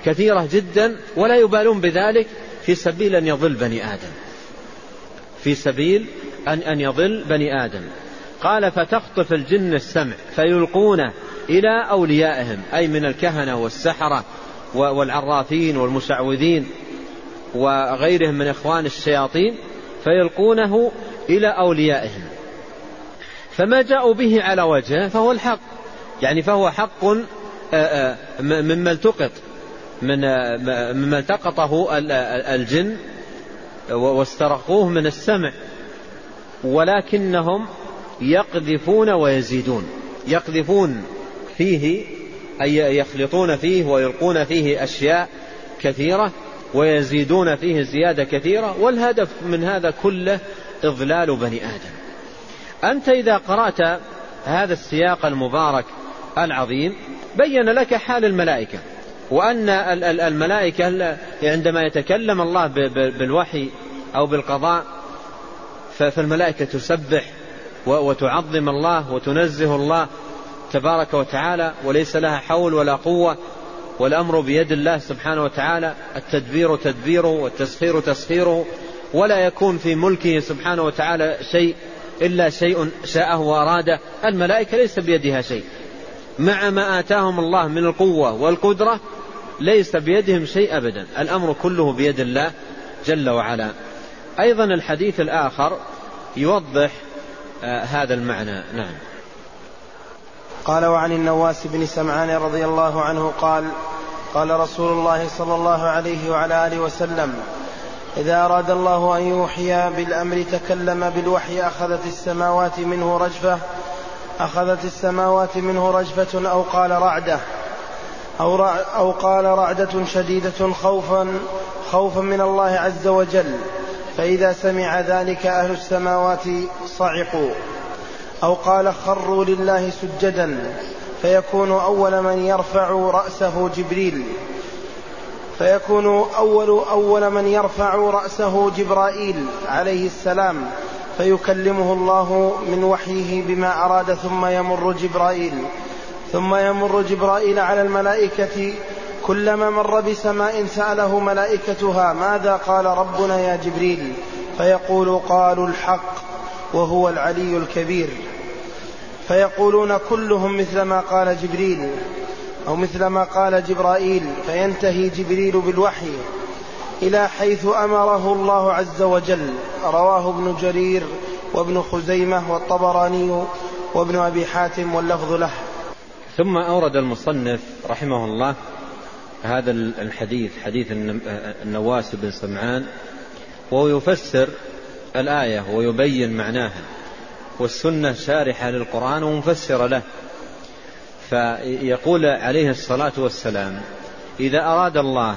كثيرة جدا ولا يبالون بذلك في سبيل أن يضل بني آدم. في سبيل أن أن يضل بني آدم. قال فتخطف الجن السمع فيلقونه إلى أوليائهم أي من الكهنة والسحرة والعرافين والمشعوذين وغيرهم من إخوان الشياطين فيلقونه إلى أوليائهم. فما جاءوا به على وجهه فهو الحق. يعني فهو حق مما التقط من مما التقطه الجن واسترقوه من السمع. ولكنهم يقذفون ويزيدون. يقذفون فيه أي يخلطون فيه ويلقون فيه أشياء كثيرة ويزيدون فيه زيادة كثيرة. والهدف من هذا كله إضلال بني آدم. أنت إذا قرأت هذا السياق المبارك العظيم بين لك حال الملائكة. وأن الملائكة عندما يتكلم الله بالوحي أو بالقضاء فالملائكة تسبح وتعظم الله وتنزه الله تبارك وتعالى وليس لها حول ولا قوة والأمر بيد الله سبحانه وتعالى التدبير تدبيره والتسخير تسخيره ولا يكون في ملكه سبحانه وتعالى شيء إلا شيء شاءه وأراده الملائكة ليس بيدها شيء. مع ما آتاهم الله من القوة والقدرة ليس بيدهم شيء أبدا. الأمر كله بيد الله جل وعلا. أيضا الحديث الآخر يوضح آه هذا المعنى. نعم. قال وعن النواس بن سمعان رضي الله عنه قال قال رسول الله صلى الله عليه وعلى آله وسلم إذا أراد الله أن يوحي بالأمر تكلم بالوحي أخذت السماوات منه رجفة أخذت السماوات منه رجفة أو قال رعدة أو, أو قال رعدة شديدة خوفا خوفا من الله عز وجل. فإذا سمع ذلك أهل السماوات صعقوا. أو قال خروا لله سجدا فيكون أول من يرفع رأسه جبريل. فيكون أول أول من يرفع رأسه جبرائيل عليه السلام. فيكلمه الله من وحيه بما أراد ثم يمر جبرائيل ثم يمر جبرائيل على الملائكة. كلما مر بسماء سأله ملائكتها ماذا قال ربنا يا جبريل؟ فيقول قالوا الحق وهو العلي الكبير. فيقولون كلهم مثل ما قال جبريل أو مثل ما قال جبرائيل. فينتهي جبريل بالوحي. إلى حيث أمره الله عز وجل. رواه ابن جرير وابن خزيمة والطبراني وابن أبي حاتم واللفظ له. ثم أورد المصنف رحمه الله هذا الحديث حديث النواس بن سمعان وهو يفسر الآية ويبين معناها والسنة شارحة للقرآن ومفسرة له. فيقول عليه الصلاة والسلام إذا أراد الله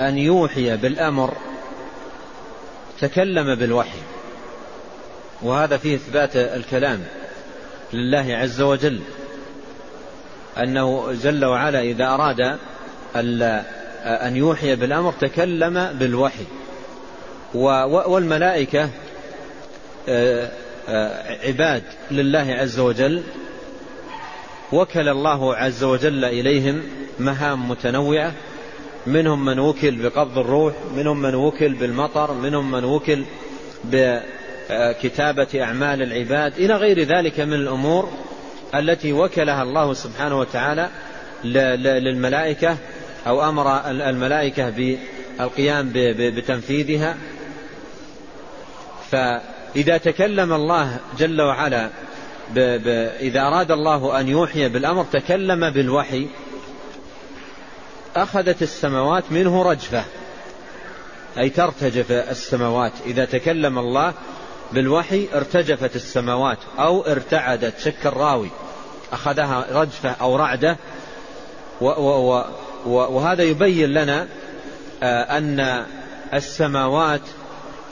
أن يوحي بالأمر تكلم بالوحي. وهذا فيه إثبات الكلام لله عز وجل أنه جل وعلا إذا أراد أن يوحي بالأمر تكلم بالوحي. والملائكة آه، آه، عباد لله عز وجل وكل الله عز وجل إليهم مهام متنوعة. منهم من وكل بقبض الروح منهم من وكل بالمطر منهم من وكل بكتابة أعمال العباد إلى غير ذلك من الأمور التي وكلها الله سبحانه وتعالى للملائكة أو أمر الملائكة بالقيام بتنفيذها. فإذا تكلم الله جل وعلا إذا أراد الله أن يوحي بالأمر تكلم بالوحي. أخذت السماوات منه رجفة. أي ترتجف السماوات. إذا تكلم الله بالوحي ارتجفت السماوات أو ارتعدت. شك الراوي. أخذها رجفة أو رعدة. وهذا يبين لنا آه، أن السماوات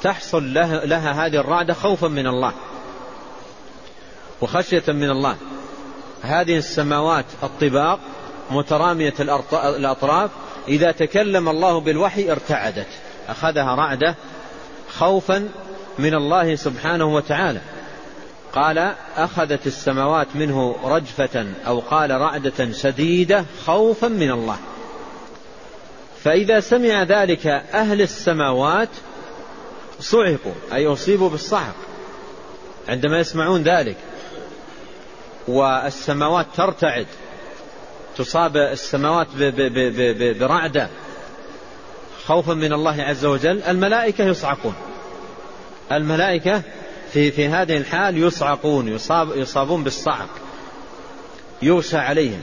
تحصل لها, لها هذه الرعدة خوفا من الله. وخشية من الله. هذه السماوات الطباق مترامية الأطراف. إذا تكلم الله بالوحي ارتعدت. أخذها رعدة خوفا من الله سبحانه وتعالى. قال أخذت السماوات منه رجفة أو قال رعدة شديدة خوفا من الله. فإذا سمع ذلك أهل السماوات صعقوا أي أصيبوا بالصعق عندما يسمعون ذلك. والسماوات ترتعد. تصاب السماوات برعدة خوفا من الله عز وجل الملائكة يصعقون. الملائكة في في هذه الحال يصعقون يصاب يصابون بالصعق. يغشى عليهم.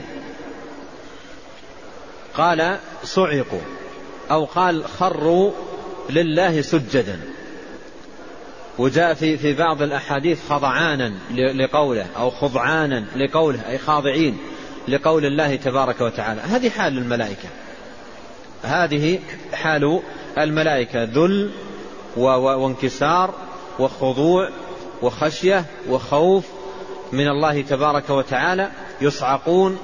قال صعقوا. أو قال خروا لله سجدا. وجاء في في بعض الأحاديث خضعانا لقوله أو خضعانا لقوله أي خاضعين. لقول الله تبارك وتعالى. هذه حال الملائكة. هذه حال الملائكة. ذل وانكسار وخضوع وخشية وخوف من الله تبارك وتعالى يصعقون.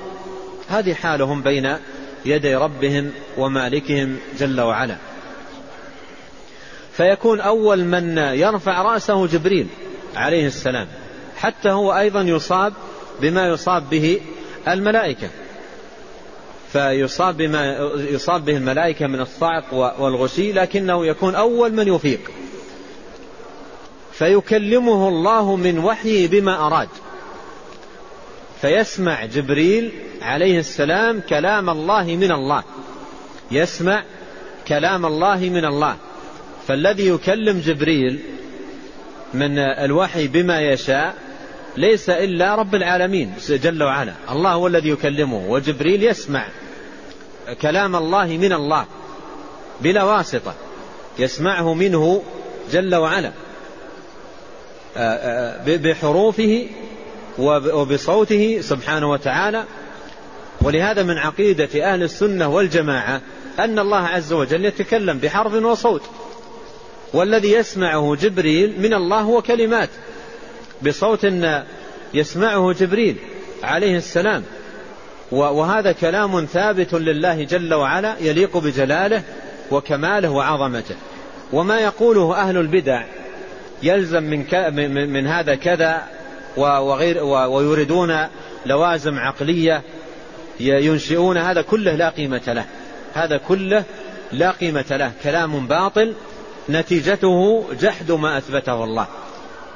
هذه حالهم بين يدي ربهم ومالكهم جل وعلا. فيكون أول من يرفع رأسه جبريل عليه السلام. حتى هو أيضا يصاب بما يصاب به الملائكة. فيصاب بما يصاب به الملائكة من الصعق والغشي لكنه يكون أول من يفيق. فيكلمه الله من وحيه بما أراد. فيسمع جبريل عليه السلام كلام الله من الله. يسمع كلام الله من الله. فالذي يكلم جبريل من الوحي بما يشاء ليس إلا رب العالمين جل وعلا. الله هو الذي يكلمه وجبريل يسمع كلام الله من الله بلا واسطة يسمعه منه جل وعلا. بحروفه وبصوته سبحانه وتعالى. ولهذا من عقيدة أهل السنة والجماعة أن الله عز وجل يتكلم بحرف وصوت. والذي يسمعه جبريل من الله هو كلمات. بصوت يسمعه جبريل عليه السلام. وهذا كلام ثابت لله جل وعلا يليق بجلاله وكماله وعظمته. وما يقوله أهل البدع يلزم من, من هذا كذا وغير ويريدون لوازم عقلية ينشئون هذا كله لا قيمة له. هذا كله لا قيمة له. كلام باطل نتيجته جحد ما أثبته الله.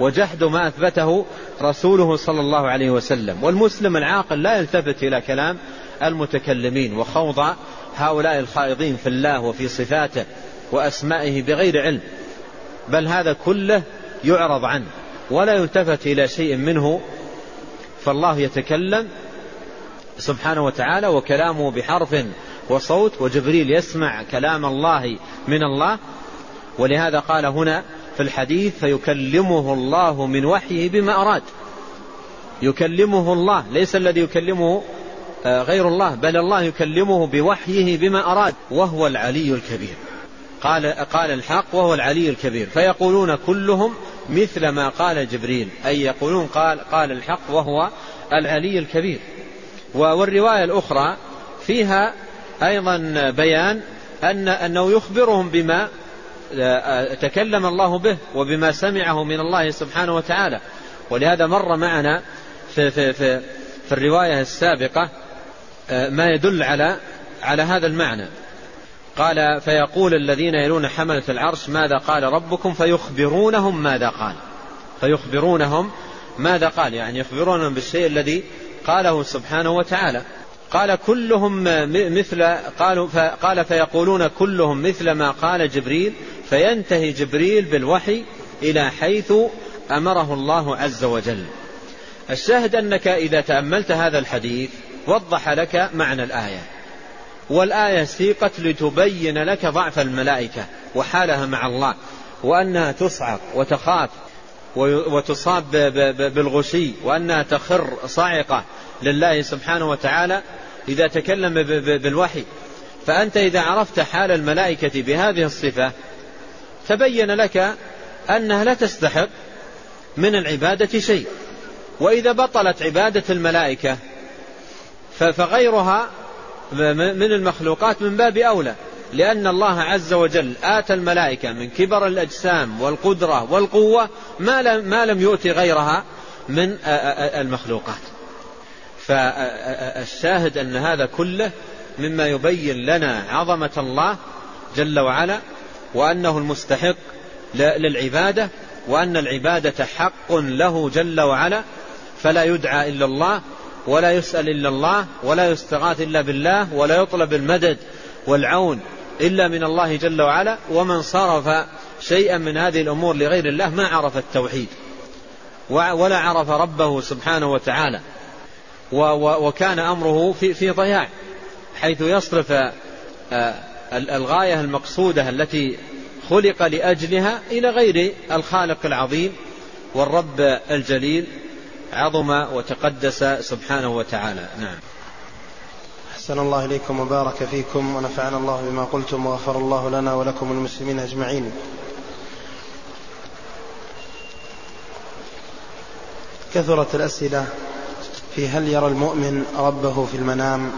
وجحد ما أثبته رسوله صلى الله عليه وسلم. والمسلم العاقل لا يلتفت إلى كلام المتكلمين وخوض هؤلاء الخائضين في الله وفي صفاته وأسمائه بغير علم. بل هذا كله يعرض عنه ولا يلتفت إلى شيء منه. فالله يتكلم سبحانه وتعالى وكلامه بحرف وصوت وجبريل يسمع كلام الله من الله. ولهذا قال هنا في الحديث فيكلمه الله من وحيه بما أراد. يكلمه الله ليس الذي يكلمه آه، غير الله بل الله يكلمه بوحيه بما أراد وهو العلي الكبير. قال قال الحق وهو العلي الكبير. فيقولون كلهم مثل ما قال جبريل أي يقولون قال قال الحق وهو العلي الكبير. والرواية الأخرى فيها أيضا بيان أن أنه يخبرهم بما تكلم الله به وبما سمعه من الله سبحانه وتعالى. ولهذا مر معنا في, في, في, في الرواية السابقة آه، ما يدل على على هذا المعنى. قال فيقول الذين يلون حملة العرش ماذا قال ربكم؟ فيخبرونهم ماذا قال. فيخبرونهم ماذا قال. يعني يخبرونهم بالشيء الذي قاله سبحانه وتعالى. قال كلهم مثل قالوا قال فيقولون كلهم مثل ما قال جبريل فينتهي جبريل بالوحي إلى حيث أمره الله عز وجل. الشاهد أنك إذا تأملت هذا الحديث وضح لك معنى الآية. والآية سيقت لتبين لك ضعف الملائكة وحالها مع الله وأنها تصعق وتخاف وتصاب بالغشي وأنها تخر صاعقة لله سبحانه وتعالى إذا تكلم بالوحي. فأنت إذا عرفت حال الملائكة بهذه الصفة تبين لك أنها لا تستحق من العبادة شيء. وإذا بطلت عبادة الملائكة فغيرها من المخلوقات من باب أولى. لأن الله عز وجل آتى الملائكة من كبر الأجسام والقدرة والقوة ما لم, يؤتي غيرها من المخلوقات. فالشاهد أن هذا كله مما يبين لنا عظمة الله جل وعلا وأنه المستحق للعبادة وأن العبادة حق له جل وعلا فلا يدعى إلا الله ولا يسأل إلا الله ولا يستغاث إلا بالله ولا يطلب المدد والعون إلا من الله جل وعلا ومن صرف شيئا من هذه الأمور لغير الله ما عرف التوحيد ولا عرف ربه سبحانه وتعالى وكان أمره في, ضياع حيث يصرف آه، الغاية المقصودة التي خلق لأجلها إلى غير الخالق العظيم والرب الجليل عظم وتقدس سبحانه وتعالى. نعم. أحسن الله إليكم وبارك فيكم ونفعنا الله بما قلتم وغفر الله لنا ولكم المسلمين أجمعين. كثرت الأسئلة في هل يرى المؤمن ربه في المنام؟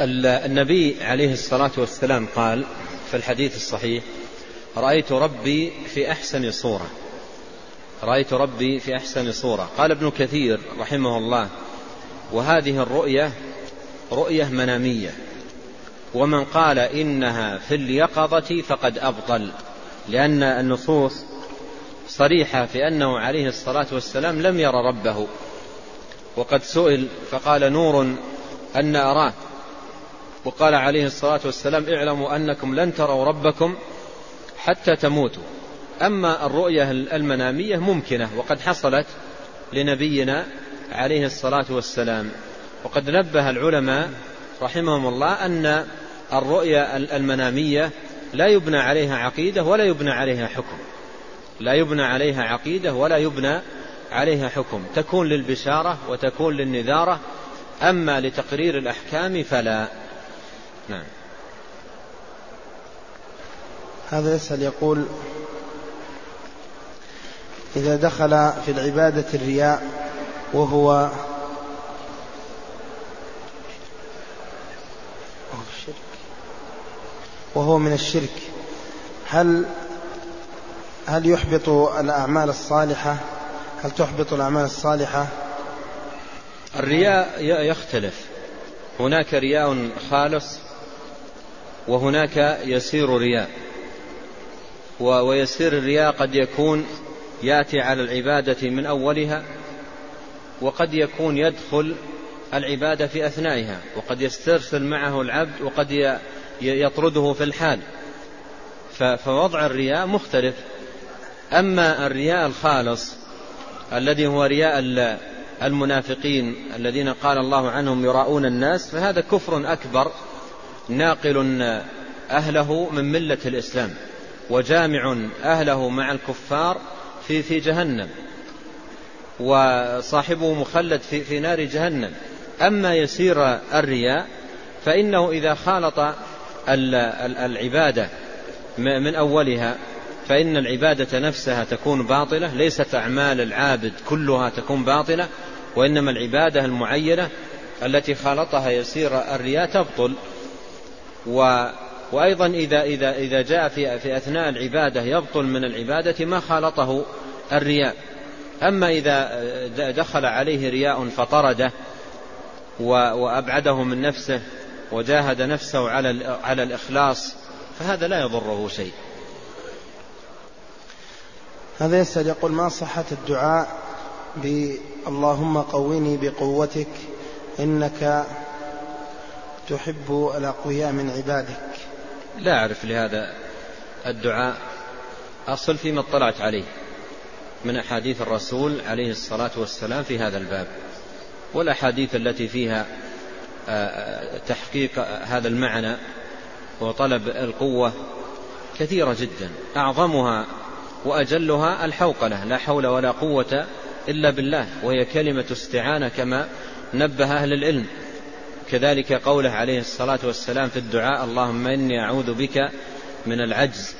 النبي عليه الصلاة والسلام قال في الحديث الصحيح رأيت ربي في أحسن صورة. رأيت ربي في أحسن صورة. قال ابن كثير رحمه الله وهذه الرؤية رؤية منامية ومن قال إنها في اليقظة فقد أبطل لأن النصوص صريحة في أنه عليه الصلاة والسلام لم ير ربه وقد سئل فقال نور أن أراه. وقال عليه الصلاة والسلام اعلموا أنكم لن تروا ربكم حتى تموتوا. أما الرؤية المنامية ممكنة وقد حصلت لنبينا عليه الصلاة والسلام. وقد نبه العلماء رحمهم الله أن الرؤيا المنامية لا يبنى عليها عقيدة ولا يبنى عليها حكم. لا يبنى عليها عقيدة ولا يبنى عليها حكم. تكون للبشارة وتكون للنذارة. أما لتقرير الأحكام فلا. نعم. هذا يسأل يقول إذا دخل في العبادة الرياء وهو وهو من الشرك هل هل يحبط الأعمال الصالحة؟ هل تحبط الأعمال الصالحة؟ الرياء يختلف. هناك رياء خالص وهناك يسير رياء ويسير الرياء قد يكون ياتي على العبادة من أولها وقد يكون يدخل العبادة في أثنائها وقد يسترسل معه العبد وقد يطرده في الحال. فوضع الرياء مختلف. أما الرياء الخالص الذي هو رياء المنافقين الذين قال الله عنهم يراؤون الناس فهذا كفر أكبر ناقل أهله من ملة الإسلام وجامع أهله مع الكفار في في جهنم وصاحبه مخلد في, في نار جهنم. أما يسير الرياء فإنه إذا خالط العبادة من أولها فإن العبادة نفسها تكون باطلة ليست أعمال العابد كلها تكون باطلة وإنما العبادة المعينة التي خالطها يسير الرياء تبطل. و وأيضا إذا, إذا, إذا جاء في, في أثناء العبادة يبطل من العبادة ما خالطه الرياء. أما إذا دخل عليه رياء فطرده وأبعده من نفسه وجاهد نفسه على على الإخلاص فهذا لا يضره شيء. هذا يسأل يقول ما صحة الدعاء اللهم قوني بقوتك إنك تحب الأقوياء من عبادك. لا أعرف لهذا الدعاء. أصل فيما اطلعت عليه من أحاديث الرسول عليه الصلاة والسلام في هذا الباب. والأحاديث التي فيها آه، تحقيق هذا المعنى وطلب القوة كثيرة جدا. أعظمها وأجلها الحوقلة لا حول ولا قوة إلا بالله وهي كلمة استعانة كما نبه أهل العلم. كذلك قوله عليه الصلاة والسلام في الدعاء اللهم إني أعوذ بك من العجز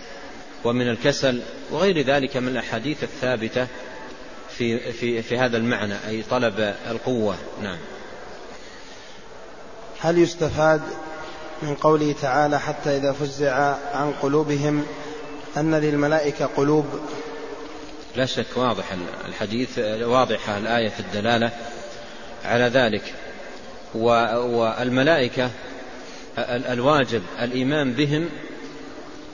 ومن الكسل وغير ذلك من الأحاديث الثابتة في, في, في هذا المعنى أي طلب القوة. نعم. هل يستفاد من قوله تعالى حتى إذا فزع عن قلوبهم أن للملائكة قلوب؟ لا شك واضح الحديث واضحة الآية في الدلالة على ذلك. والملائكة الواجب الإيمان بهم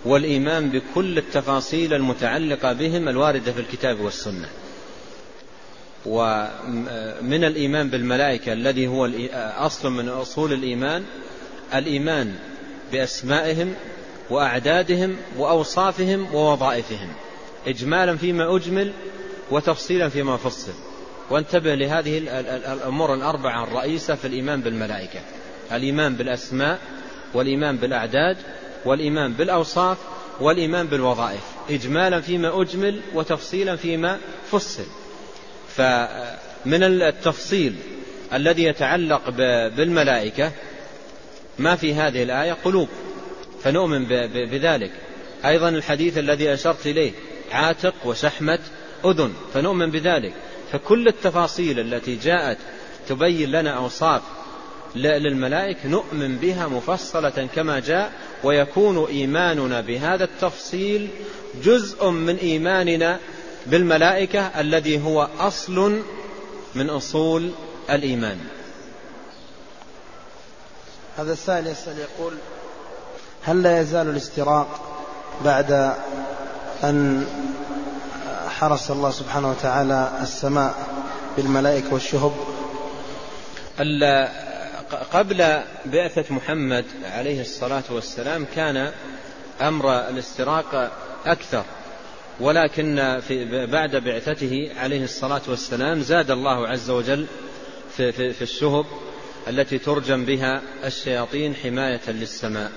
والإيمان بكل التفاصيل المتعلقة بهم الواردة في الكتاب والسنة. ومن الإيمان بالملائكة الذي هو أصل من أصول الإيمان الإيمان بأسمائهم وأعدادهم وأوصافهم ووظائفهم إجمالا فيما أجمل وتفصيلا فيما فصل. وانتبه لهذه الأمور الأربعة الرئيسة في الإيمان بالملائكة. الإيمان بالأسماء والإيمان بالأعداد والإيمان بالأوصاف والإيمان بالوظائف. إجمالا فيما أجمل وتفصيلا فيما فصل. فمن التفصيل الذي يتعلق بالملائكة ما في هذه الآية؟ قلوب. فنؤمن بذلك. أيضا الحديث الذي أشرت إليه عاتق وشحمة أذن. فنؤمن بذلك. فكل التفاصيل التي جاءت تبين لنا أوصاف للملائك نؤمن بها مفصلة كما جاء ويكون إيماننا بهذا التفصيل جزء من إيماننا بالملائكة الذي هو أصل من أصول الإيمان. هذا السائل يسأل يقول هل لا يزال الاستراق بعد أن حرس الله سبحانه وتعالى السماء بالملائكة والشهب. قبل بعثة محمد عليه الصلاة والسلام كان أمر الاستراق أكثر ولكن في بعد بعثته عليه الصلاة والسلام زاد الله عز وجل في, في, في الشهب التي ترجم بها الشياطين حماية للسماء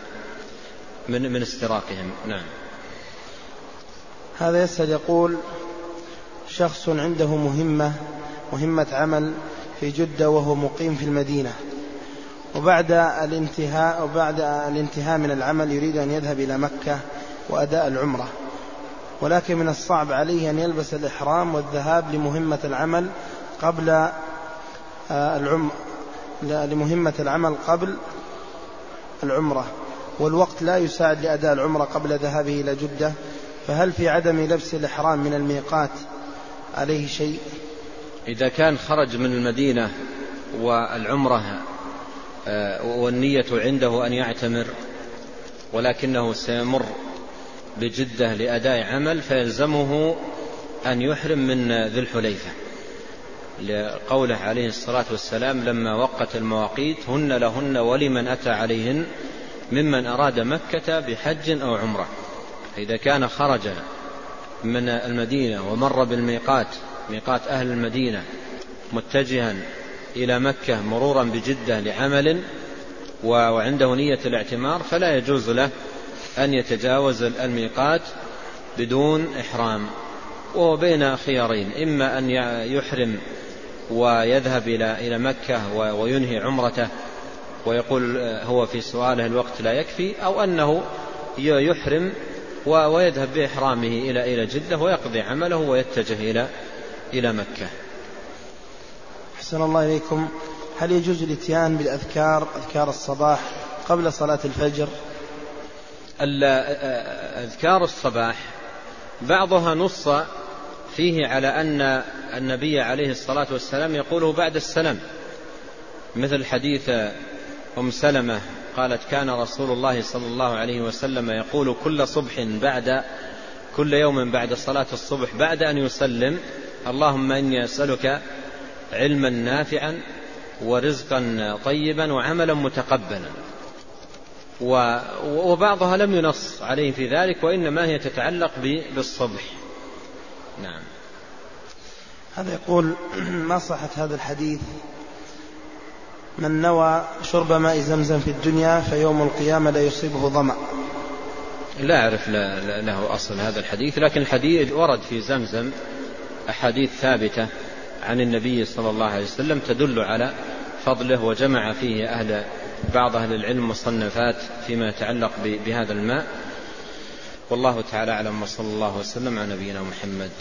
من من استراقهم. نعم. هذا يسأل يقول شخص عنده مهمة مهمة عمل في جدة وهو مقيم في المدينة. وبعد الانتهاء وبعد الانتهاء من العمل يريد أن يذهب إلى مكة وأداء العمرة. ولكن من الصعب عليه أن يلبس الإحرام والذهاب لمهمة العمل قبل آه، العم لمهمة العمل قبل العمرة. والوقت لا يساعد لأداء العمرة قبل ذهابه إلى جدة. فهل في عدم لبس الإحرام من الميقات عليه شيء؟ إذا كان خرج من المدينة والعمرة آه، والنية عنده أن يعتمر ولكنه سيمر بجدة لأداء عمل فيلزمه أن يحرم من ذي الحليفة. لقوله عليه الصلاة والسلام لما وقت المواقيت هن لهن ولمن أتى عليهن ممن أراد مكة بحج أو عمرة. إذا كان خرج من المدينة ومر بالميقات ميقات أهل المدينة متجها إلى مكة مرورا بجدة لعمل وعنده نية الاعتمار فلا يجوز له أن يتجاوز الميقات بدون إحرام. وهو بين خيارين إما أن يحرم ويذهب إلى إلى مكة وينهي عمرته ويقول هو في سؤاله الوقت لا يكفي أو أنه يحرم ويذهب بإحرامه إلى إلى جدة ويقضي عمله ويتجه إلى إلى مكة. أحسن الله إليكم هل يجوز الإتيان بالأذكار أذكار الصباح قبل صلاة الفجر؟ أذكار الصباح بعضها نص فيه على أن النبي عليه الصلاة والسلام يقوله بعد السلام مثل حديث أم سلمة قالت كان رسول الله صلى الله عليه وسلم يقول كل صبح بعد كل يوم بعد صلاة الصبح بعد أن يسلم اللهم إني أسألك علما نافعا ورزقا طيبا وعملا متقبلا. وبعضها لم ينص عليه في ذلك وإنما هي تتعلق بالصبح. نعم. هذا يقول ما صحة هذا الحديث؟ من نوى شرب ماء زمزم في الدنيا فيوم القيامة لا يصيبه ظمأ. لا أعرف له أصل هذا الحديث لكن الحديث ورد في زمزم أحاديث ثابتة عن النبي صلى الله عليه وسلم تدل على فضله وجمع فيه أهل بعض أهل العلم مصنفات فيما يتعلق بهذا الماء. والله تعالى أعلم وصلى الله وسلم على نبينا محمد.